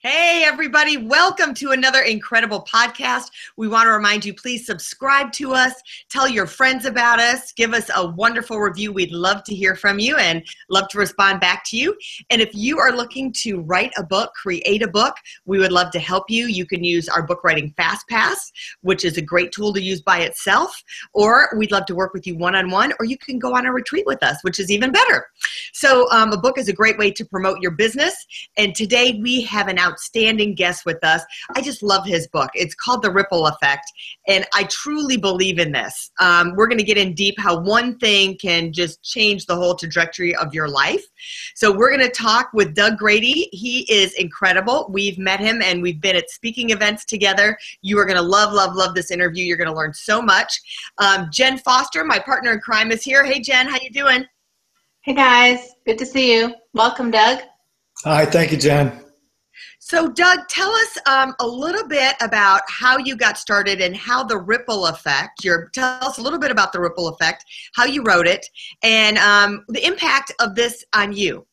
Hey, everybody, welcome to another incredible podcast. We want to remind you please subscribe to us, tell your friends about us, give us a wonderful review. We'd love to hear from you and love to respond back to you. And if you are looking to write a book, create a book, we would love to help you. You can use our book writing fast pass, which is a great tool to use by itself, or we'd love to work with you one on one, or you can go on a retreat with us, which is even better. So, um, a book is a great way to promote your business. And today we have an outstanding guest with us. I just love his book. It's called The Ripple Effect, and I truly believe in this. Um, we're going to get in deep how one thing can just change the whole trajectory of your life. So, we're going to talk with Doug Grady. He is incredible. We've met him and we've been at speaking events together. You are going to love, love, love this interview. You're going to learn so much. Um, Jen Foster, my partner in crime, is here. Hey, Jen, how you doing? Hey guys, good to see you. Welcome, Doug. Hi, thank you, Jen. So, Doug, tell us um, a little bit about how you got started and how the ripple effect. Your tell us a little bit about the ripple effect, how you wrote it, and um, the impact of this on you.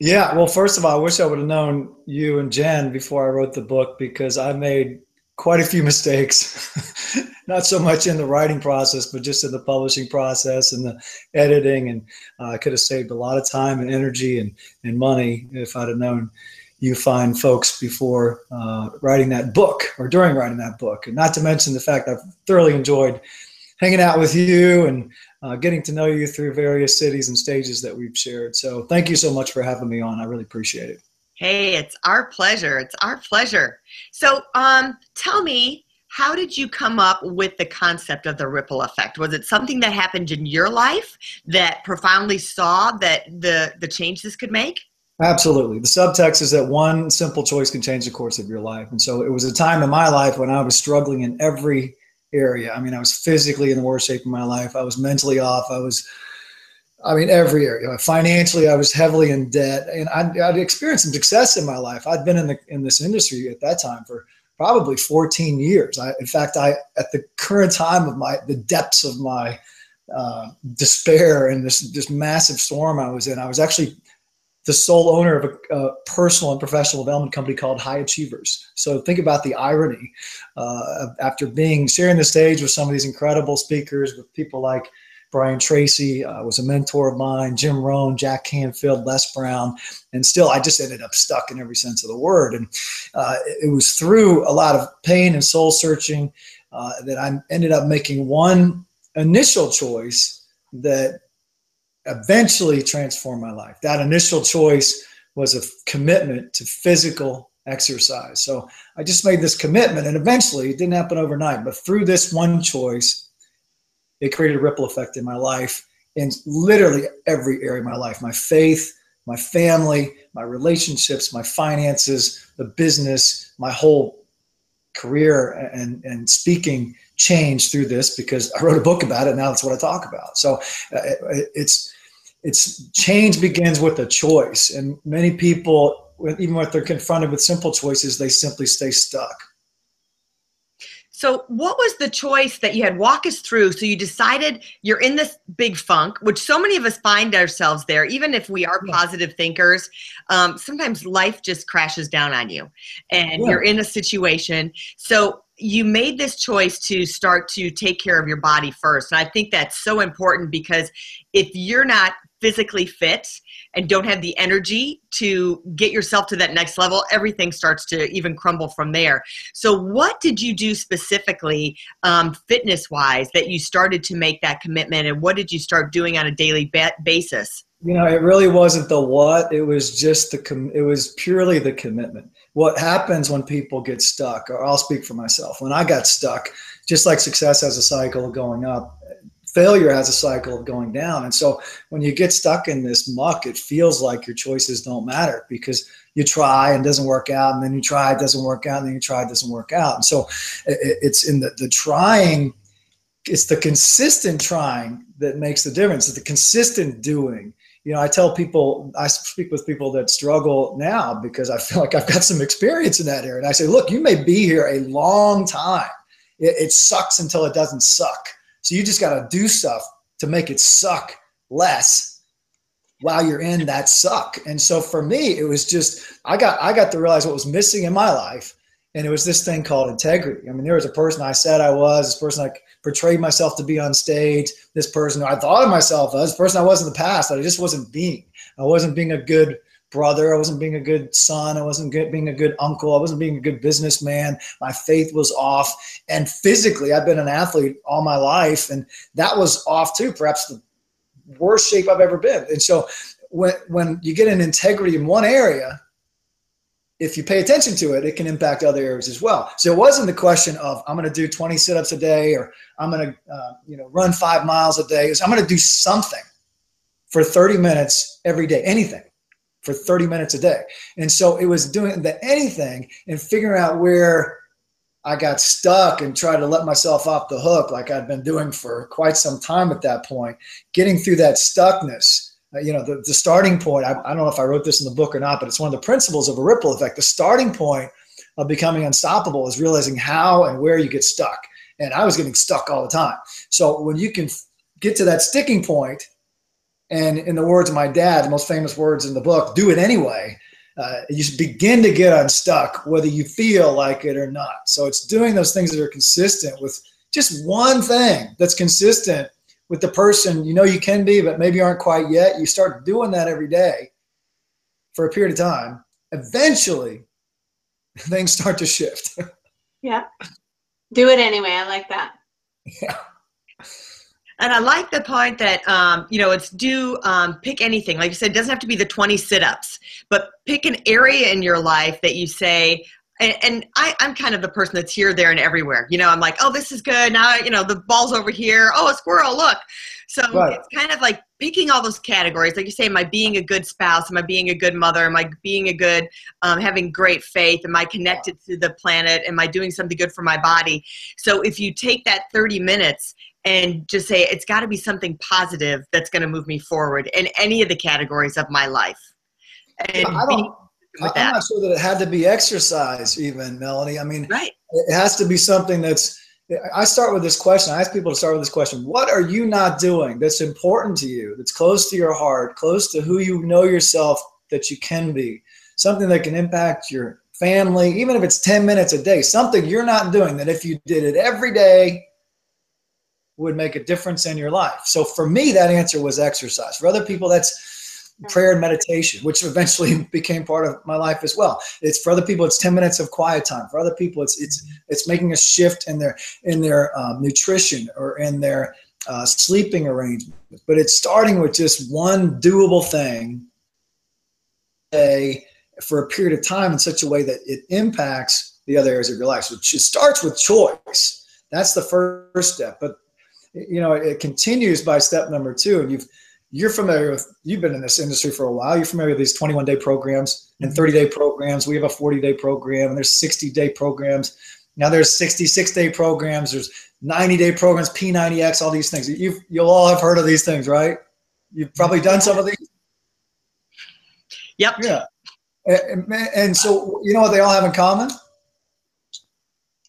Yeah, well, first of all, I wish I would have known you and Jen before I wrote the book because I made quite a few mistakes, not so much in the writing process, but just in the publishing process and the editing. And uh, I could have saved a lot of time and energy and, and money if I'd have known you find folks before uh, writing that book or during writing that book. And not to mention the fact I've thoroughly enjoyed hanging out with you and uh, getting to know you through various cities and stages that we've shared. So thank you so much for having me on. I really appreciate it. Hey, it's our pleasure. It's our pleasure. So, um, tell me, how did you come up with the concept of the ripple effect? Was it something that happened in your life that profoundly saw that the the change this could make? Absolutely. The subtext is that one simple choice can change the course of your life. And so it was a time in my life when I was struggling in every area. I mean, I was physically in the worst shape of my life. I was mentally off. I was I mean, every area. Financially, I was heavily in debt, and I'd, I'd, experienced some success in my life. I'd been in the in this industry at that time for probably 14 years. I, in fact, I at the current time of my the depths of my uh, despair and this this massive storm I was in, I was actually the sole owner of a, a, personal and professional development company called High Achievers. So think about the irony uh, after being sharing the stage with some of these incredible speakers, with people like Brian Tracy uh, was a mentor of mine, Jim Rohn, Jack Canfield, Les Brown, and still I just ended up stuck in every sense of the word. And uh, it was through a lot of pain and soul searching uh, that I ended up making one initial choice that eventually transformed my life. That initial choice was a commitment to physical exercise. So I just made this commitment, and eventually it didn't happen overnight, but through this one choice, it created a ripple effect in my life in literally every area of my life my faith my family my relationships my finances the business my whole career and and speaking changed through this because i wrote a book about it now that's what i talk about so uh, it's it's change begins with a choice and many people even when they're confronted with simple choices they simply stay stuck so, what was the choice that you had? Walk us through. So, you decided you're in this big funk, which so many of us find ourselves there, even if we are positive thinkers. Um, sometimes life just crashes down on you and yeah. you're in a situation. So, you made this choice to start to take care of your body first. And I think that's so important because if you're not physically fit and don't have the energy to get yourself to that next level, everything starts to even crumble from there. So, what did you do specifically, um, fitness wise, that you started to make that commitment, and what did you start doing on a daily ba- basis? You know, it really wasn't the what; it was just the com- it was purely the commitment. What happens when people get stuck, or I'll speak for myself. When I got stuck, just like success has a cycle going up, failure has a cycle of going down. And so when you get stuck in this muck, it feels like your choices don't matter because you try and doesn't work out, and then you try it doesn't work out, and then you try it doesn't work out. And so it's in the, the trying, it's the consistent trying that makes the difference. It's the consistent doing. You know, I tell people, I speak with people that struggle now because I feel like I've got some experience in that area. And I say, look, you may be here a long time. It, it sucks until it doesn't suck. So you just got to do stuff to make it suck less while you're in that suck. And so for me, it was just I got I got to realize what was missing in my life, and it was this thing called integrity. I mean, there was a person I said I was, this person I portrayed myself to be on stage, this person I thought of myself as, this person I was in the past that I just wasn't being. I wasn't being a good brother. I wasn't being a good son. I wasn't good, being a good uncle. I wasn't being a good businessman. My faith was off. And physically, I've been an athlete all my life, and that was off too. Perhaps the worst shape I've ever been. And so when when you get an integrity in one area, if you pay attention to it, it can impact other areas as well. So it wasn't the question of I'm going to do 20 sit-ups a day or I'm going to uh, you know run five miles a day. Was, I'm going to do something for 30 minutes every day, anything for 30 minutes a day. And so it was doing the anything and figuring out where I got stuck and tried to let myself off the hook like I'd been doing for quite some time at that point, getting through that stuckness. Uh, you know, the, the starting point, I, I don't know if I wrote this in the book or not, but it's one of the principles of a ripple effect. The starting point of becoming unstoppable is realizing how and where you get stuck. And I was getting stuck all the time. So when you can get to that sticking point, and in the words of my dad, the most famous words in the book, do it anyway uh, you begin to get unstuck whether you feel like it or not. So it's doing those things that are consistent with just one thing that's consistent with the person you know you can be, but maybe aren't quite yet. You start doing that every day for a period of time. Eventually, things start to shift. yeah. Do it anyway. I like that. Yeah. And I like the point that um, you know it's do um, pick anything. Like you said, it doesn't have to be the twenty sit-ups, but pick an area in your life that you say. And, and I, I'm kind of the person that's here, there, and everywhere. You know, I'm like, oh, this is good. Now, you know, the ball's over here. Oh, a squirrel! Look. So right. it's kind of like picking all those categories. Like you say, am I being a good spouse? Am I being a good mother? Am I being a good, um, having great faith? Am I connected to the planet? Am I doing something good for my body? So if you take that 30 minutes and just say it's got to be something positive that's going to move me forward in any of the categories of my life. And I don't, I'm not sure that it had to be exercise, even Melanie. I mean, right. it has to be something that's. I start with this question. I ask people to start with this question: What are you not doing that's important to you, that's close to your heart, close to who you know yourself that you can be? Something that can impact your family, even if it's 10 minutes a day. Something you're not doing that if you did it every day would make a difference in your life. So for me, that answer was exercise. For other people, that's prayer and meditation, which eventually became part of my life as well. It's for other people, it's 10 minutes of quiet time. For other people, it's it's it's making a shift in their in their um, nutrition or in their uh, sleeping arrangement. But it's starting with just one doable thing a for a period of time in such a way that it impacts the other areas of your life. So it starts with choice. That's the first step. But you know, it continues by step number two. And you've you're familiar with you've been in this industry for a while. You're familiar with these 21 day programs and mm-hmm. 30 day programs. We have a 40 day program and there's 60 day programs. Now there's 66 day programs. There's 90 day programs, P90X, all these things. You've you'll all have heard of these things, right? You've probably done some of these. Yep. Yeah. And, and so you know what they all have in common?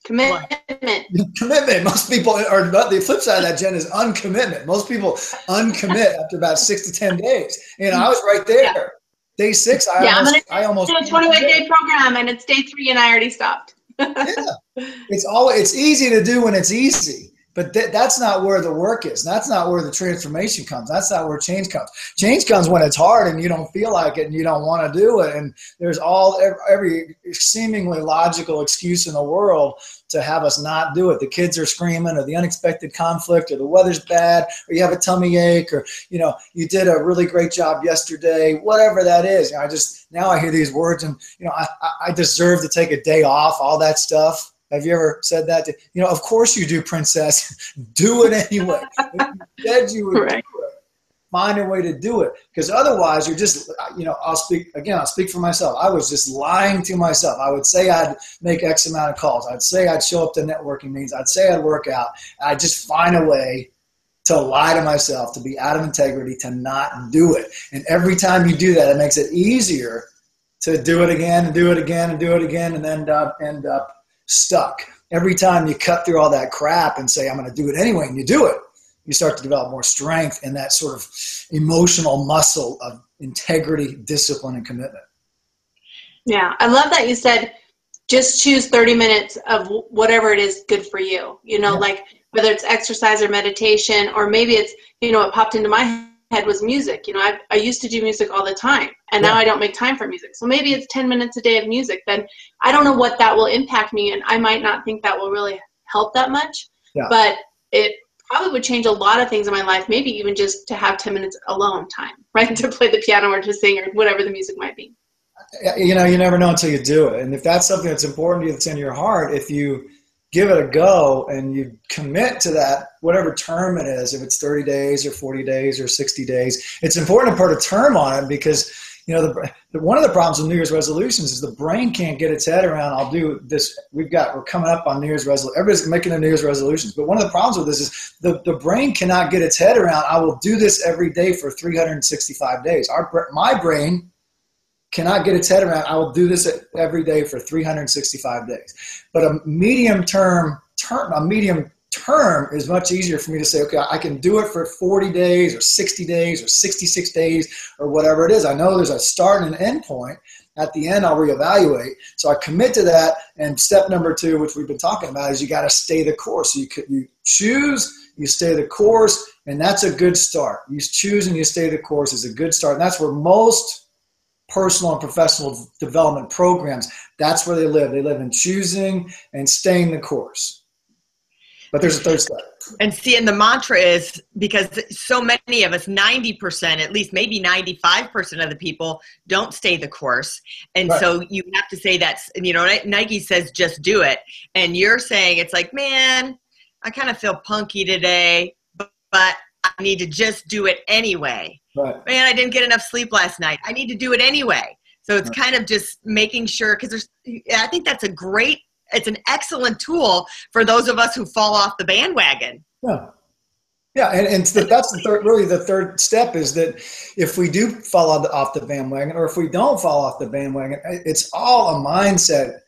Commitment. Commitment. Most people are the flip side of that, Jen, is uncommitment. Most people uncommit after about six to ten days. And I was right there. Yeah. Day six, I yeah, almost, I almost. It's a 21 day program, and it's day three, and I already stopped. yeah, it's all. It's easy to do when it's easy. But th- that's not where the work is. That's not where the transformation comes. That's not where change comes. Change comes when it's hard and you don't feel like it and you don't want to do it. And there's all every seemingly logical excuse in the world to have us not do it. The kids are screaming, or the unexpected conflict, or the weather's bad, or you have a tummy ache, or you know you did a really great job yesterday. Whatever that is, you know, I just now I hear these words and you know I I deserve to take a day off. All that stuff Have you ever said that? To, you know, of course you do, princess. do it anyway. you said you would right. do it. Find a way to do it, because otherwise you're just, you know, I'll speak again. I'll speak for myself. I was just lying to myself. I would say I'd make X amount of calls. I'd say I'd show up to networking meetings. I'd say I'd work out. I'd just find a way to lie to myself, to be out of integrity, to not do it. And every time you do that, it makes it easier to do it again and do it again and do it again and end up, end up stuck. Every time you cut through all that crap and say, I'm going to do it anyway, and you do it, you start to develop more strength in that sort of emotional muscle of integrity, discipline, and commitment. Yeah, I love that you said just choose 30 minutes of whatever it is good for you. You know, yeah. like whether it's exercise or meditation, or maybe it's, you know, it popped into my head was music. You know, I, I used to do music all the time, and yeah. now I don't make time for music. So maybe it's 10 minutes a day of music. Then I don't know what that will impact me, and I might not think that will really help that much. Yeah. But it probably would change a lot of things in my life, maybe even just to have 10 minutes alone time, right? to play the piano or to sing or whatever the music might be. You know, you never know until you do it. And if that's something that's important to you, that's in your heart, if you give it a go and you commit to that whatever term it is if it's 30 days or 40 days or 60 days it's important to put a term on it because you know the, the, one of the problems with new year's resolutions is the brain can't get its head around i'll do this we've got we're coming up on new year's resolution everybody's making their new year's resolutions but one of the problems with this is the, the brain cannot get its head around i will do this every day for 365 days. Our my brain cannot get its head around, I will do this every day for 365 days. But a medium term term, a medium term is much easier for me to say, okay, I can do it for 40 days or 60 days or 66 days or whatever it is. I know there's a start and an end point. At the end, I'll reevaluate. So I commit to that. And step number two, which we've been talking about, is you got to stay the course. You, you choose, you stay the course, and that's a good start. You choose and you stay the course is a good start. And that's where most personal and professional development programs. That's where they live. They live in choosing and staying the course. But there's a third step. And see, and the mantra is because so many of us, 90%, at least maybe 95% of the people don't stay the course. And right. so you have to say that's, you know, Nike says just do it. And you're saying it's like, man, I kind of feel punky today, but need to just do it anyway. Right. Man, I didn't get enough sleep last night. I need to do it anyway. So it's right. kind of just making sure because there's. I think that's a great. It's an excellent tool for those of us who fall off the bandwagon. Yeah. Yeah, and, and that's the third, really the third step is that if we do fall off the bandwagon, or if we don't fall off the bandwagon, it's all a mindset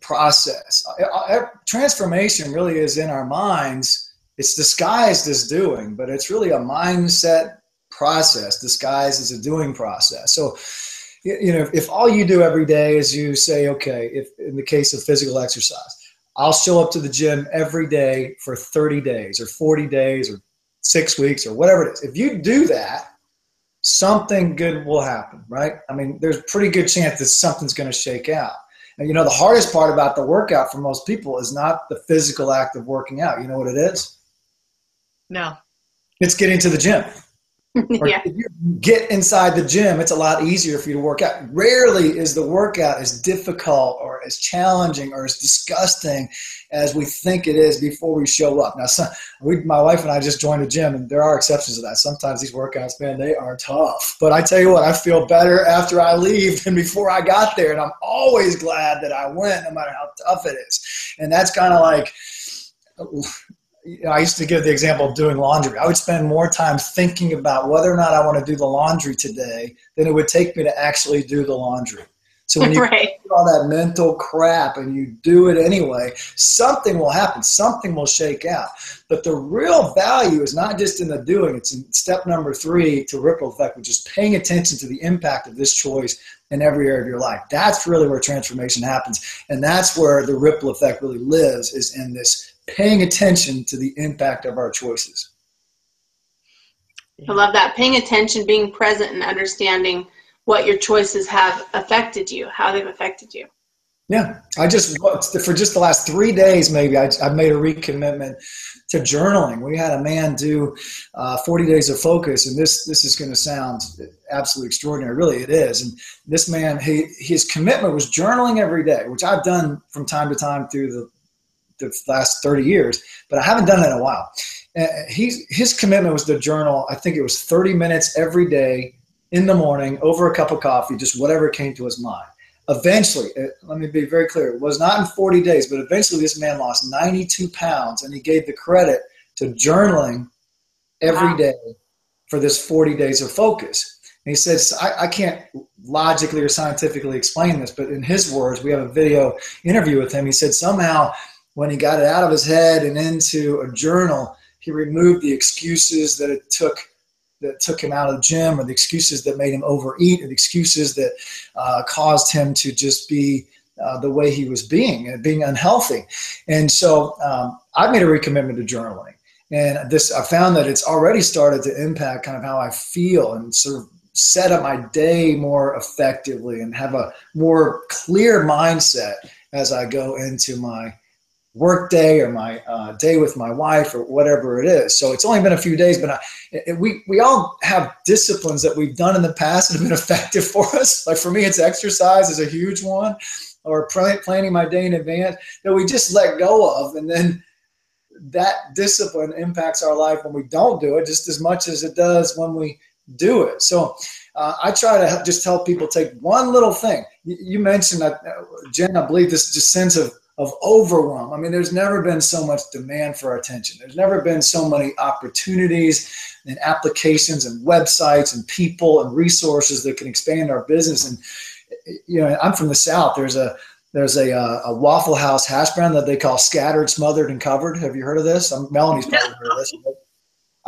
process. Uh, uh, transformation really is in our minds. It's disguised as doing, but it's really a mindset process disguised as a doing process. So, you know, if, all you do every day is you say, okay, if in the case of physical exercise, I'll show up to the gym every day for 30 days or 40 days or six weeks or whatever it is. If you do that, something good will happen, right? I mean, there's pretty good chance that something's going to shake out. And you know, the hardest part about the workout for most people is not the physical act of working out. You know what it is? No. It's getting to the gym. yeah. If you get inside the gym, it's a lot easier for you to work out. Rarely is the workout as difficult or as challenging or as disgusting as we think it is before we show up. Now, some, we, my wife and I just joined a gym, and there are exceptions to that. Sometimes these workouts, man, they are tough. But I tell you what, I feel better after I leave than before I got there, and I'm always glad that I went, no matter how tough it is. And that's kind of like I used to give the example of doing laundry. I would spend more time thinking about whether or not I want to do the laundry today than it would take me to actually do the laundry. So when you right. do all that mental crap and you do it anyway, something will happen. Something will shake out. But the real value is not just in the doing. It's in step number three to ripple effect, which is paying attention to the impact of this choice in every area of your life. That's really where transformation happens. And that's where the ripple effect really lives is in this paying attention to the impact of our choices. I love that. Paying attention, being present, and understanding what your choices have affected you, how they've affected you. Yeah, I just for just the last three days, maybe I, I made a recommitment to journaling. We had a man do uh, 40 days of focus, and this this is going to sound absolutely extraordinary. Really, it is. And this man, he, his commitment was journaling every day, which I've done from time to time through the the last 30 years, but I haven't done that in a while. And he's, his commitment was the journal, I think it was 30 minutes every day in the morning over a cup of coffee, just whatever came to his mind. Eventually, uh, let me be very clear, it was not in 40 days, but eventually this man lost 92 pounds and he gave the credit to journaling every day for this 40 days of focus. And he says, I, I, can't logically or scientifically explain this, but in his words, we have a video interview with him. He said somehow when he got it out of his head and into a journal, he removed the excuses that it took that took him out of the gym or the excuses that made him overeat or the excuses that uh, caused him to just be uh, the way he was being and being unhealthy. And so um, I've made a recommitment to journaling. And this, I found that it's already started to impact kind of how I feel and sort of set up my day more effectively and have a more clear mindset as I go into my work day or my uh, day with my wife or whatever it is. So it's only been a few days, but I, it, we we all have disciplines that we've done in the past that have been effective for us. Like for me, it's exercise is a huge one, or planning my day in advance that we just let go of, and then that discipline impacts our life when we don't do it just as much as it does when we do it. So uh, I try to just help people take one little thing. You, you mentioned that, uh, Jen, I believe this just sense of, of overwhelm. I mean, there's never been so much demand for our attention. There's never been so many opportunities and applications and websites and people and resources that can expand our business. And, you know, I'm from the South. There's a, there's a, uh, a Waffle House hash brown that they call scattered, smothered, and covered. Have you heard of this? I'm, Melanie's probably heard of this.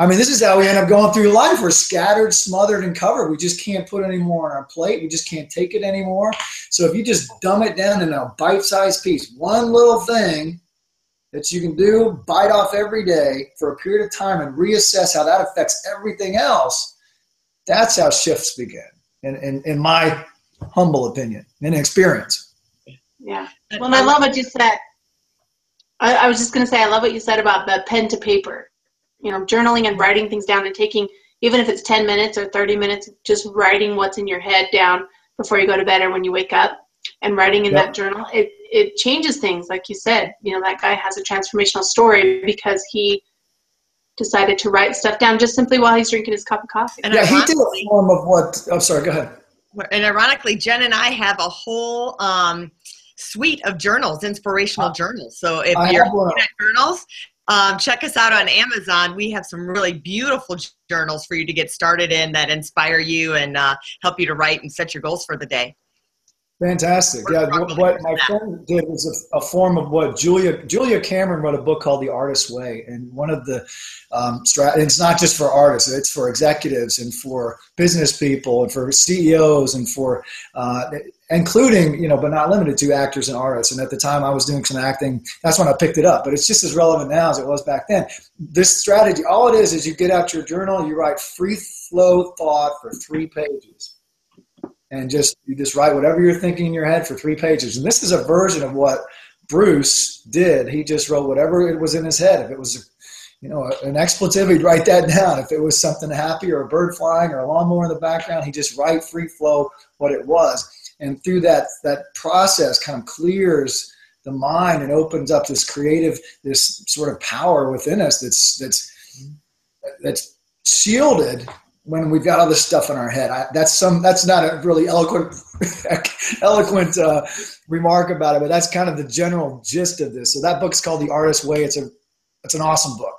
I mean, this is how we end up going through life. We're scattered, smothered, and covered. We just can't put any more on our plate. We just can't take it anymore. So if you just dumb it down in a bite-sized piece, one little thing that you can do, bite off every day for a period of time and reassess how that affects everything else, that's how shifts begin, in, in, in my humble opinion and experience. Yeah. Well, I love what you said. I, I was just going to say, I love what you said about the pen to paper you know journaling and writing things down and taking even if it's 10 minutes or 30 minutes just writing what's in your head down before you go to bed or when you wake up and writing in yep. that journal it it changes things like you said. You know that guy has a transformational story because he decided to write stuff down just simply while he's drinking his cup of coffee. And yeah he did a form of what i'm oh, sorry go ahead. And ironically jen and i have a whole um, suite of journals inspirational uh, journals. So if I you're looking at journals um, check us out on Amazon. We have some really beautiful journals for you to get started in that inspire you and uh, help you to write and set your goals for the day. Fantastic. Yeah, what my friend did was a, a, form of what Julia Julia Cameron wrote a book called The Artist's Way, and one of the um, strat- it's not just for artists; it's for executives and for business people and for CEOs and for uh, including you know, but not limited to actors and artists. And at the time, I was doing some acting. That's when I picked it up, but it's just as relevant now as it was back then. This strategy, all it is, is you get out your journal, you write free flow thought for three pages and just you just write whatever you're thinking in your head for three pages. And this is a version of what Bruce did. He just wrote whatever it was in his head. If it was, you know, an expletive, he'd write that down. If it was something happy or a bird flying or a lawnmower in the background, he just write free flow what it was. And through that that process, kind of clears the mind and opens up this creative, this sort of power within us that's that's that's shielded when we've got all this stuff in our head. I, that's some. That's not a really eloquent, eloquent uh, remark about it, but that's kind of the general gist of this. So that book's called The Artist's Way. It's a, it's an awesome book.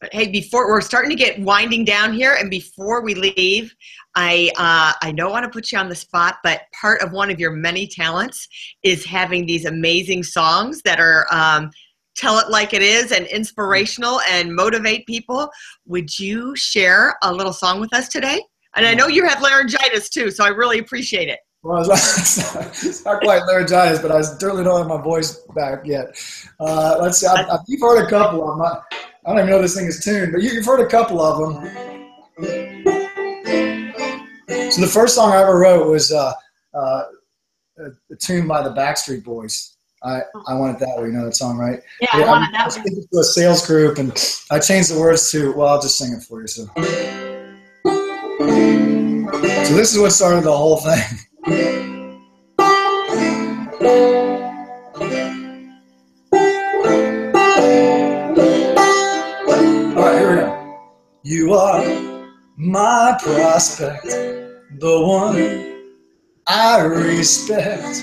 But hey, before we're starting to get winding down here, and before we leave, I uh, I don't want to put you on the spot, but part of one of your many talents is having these amazing songs that are. Um, tell it like it is and inspirational and motivate people. Would you share a little song with us today? And I know you have laryngitis too, so I really appreciate it. Well, it's not quite laryngitis, but I certainly don't have my voice back yet. Uh, let's see. I've, you've heard a couple of them. I, I don't even know this thing is tuned, but you, you've heard a couple of them. So the first song I ever wrote was uh, uh, a tune by the Backstreet Boys. I, I want it that way. You know that song, right? Yeah, I, I want it that I way. To a sales group, and I changed the words to, well, I'll just sing it for you. So, so this is what started the whole thing. All right, here we go. You are my prospect, the one I respect,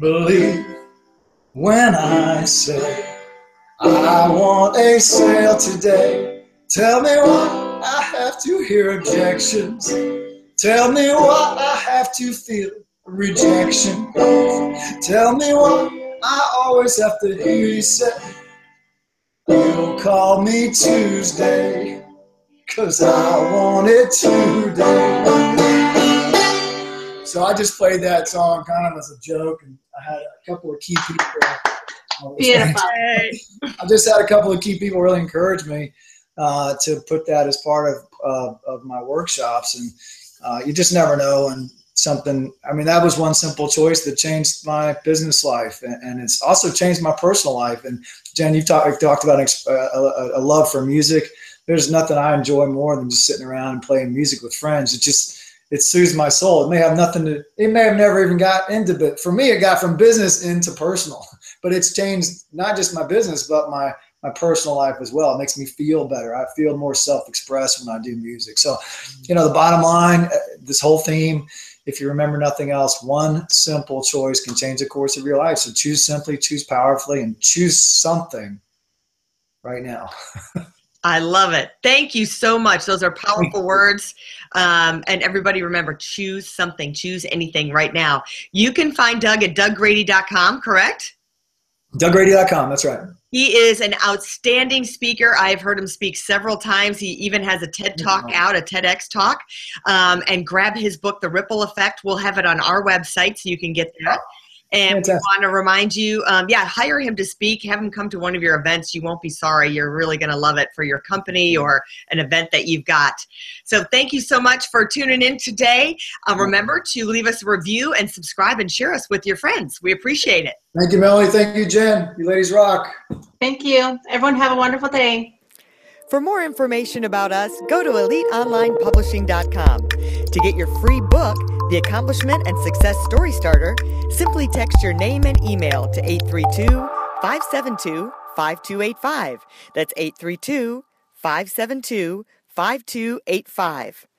believe when I say I want a sale today. Tell me why I have to hear objections. Tell me why I have to feel rejection. Tell me why I always have to hear you say. You'll call me Tuesday, cause I want it today. So I just played that song kind of as a joke, and I had a couple of key people. Beautiful. I just had a couple of key people really encourage me uh, to put that as part of uh, of my workshops, and uh, you just never know. And something, I mean, that was one simple choice that changed my business life, and, and it's also changed my personal life. And Jen, you've talked talked about uh, a, a love for music. There's nothing I enjoy more than just sitting around and playing music with friends. It just it soothes my soul. It may have nothing to. It may have never even got into, but for me, it got from business into personal. But it's changed not just my business, but my my personal life as well. It makes me feel better. I feel more self-expressed when I do music. So, you know, the bottom line, uh, this whole theme, if you remember nothing else, one simple choice can change the course of your life. So choose simply, choose powerfully, and choose something right now. I love it. Thank you so much. Those are powerful words. Um, and everybody remember, choose something, choose anything right now. You can find Doug at douggrady.com, correct? DougGrady.com, that's right. He is an outstanding speaker. I've heard him speak several times. He even has a TED Talk out, a TEDx talk. Um, and grab his book, The Ripple Effect. We'll have it on our website so you can get that. And Fantastic. we want to remind you, um, yeah, hire him to speak. Have him come to one of your events. You won't be sorry. You're really going to love it for your company or an event that you've got. So thank you so much for tuning in today. Uh, remember to leave us a review and subscribe and share us with your friends. We appreciate it. Thank you, Melanie. Thank you, Jen. You ladies rock. Thank you. Everyone have a wonderful day. For more information about us, go to eliteonlinepublishing.com. To get your free book, The Accomplishment and Success Story Starter, simply text your name and email to 832 572 5285. That's 832 572 5285.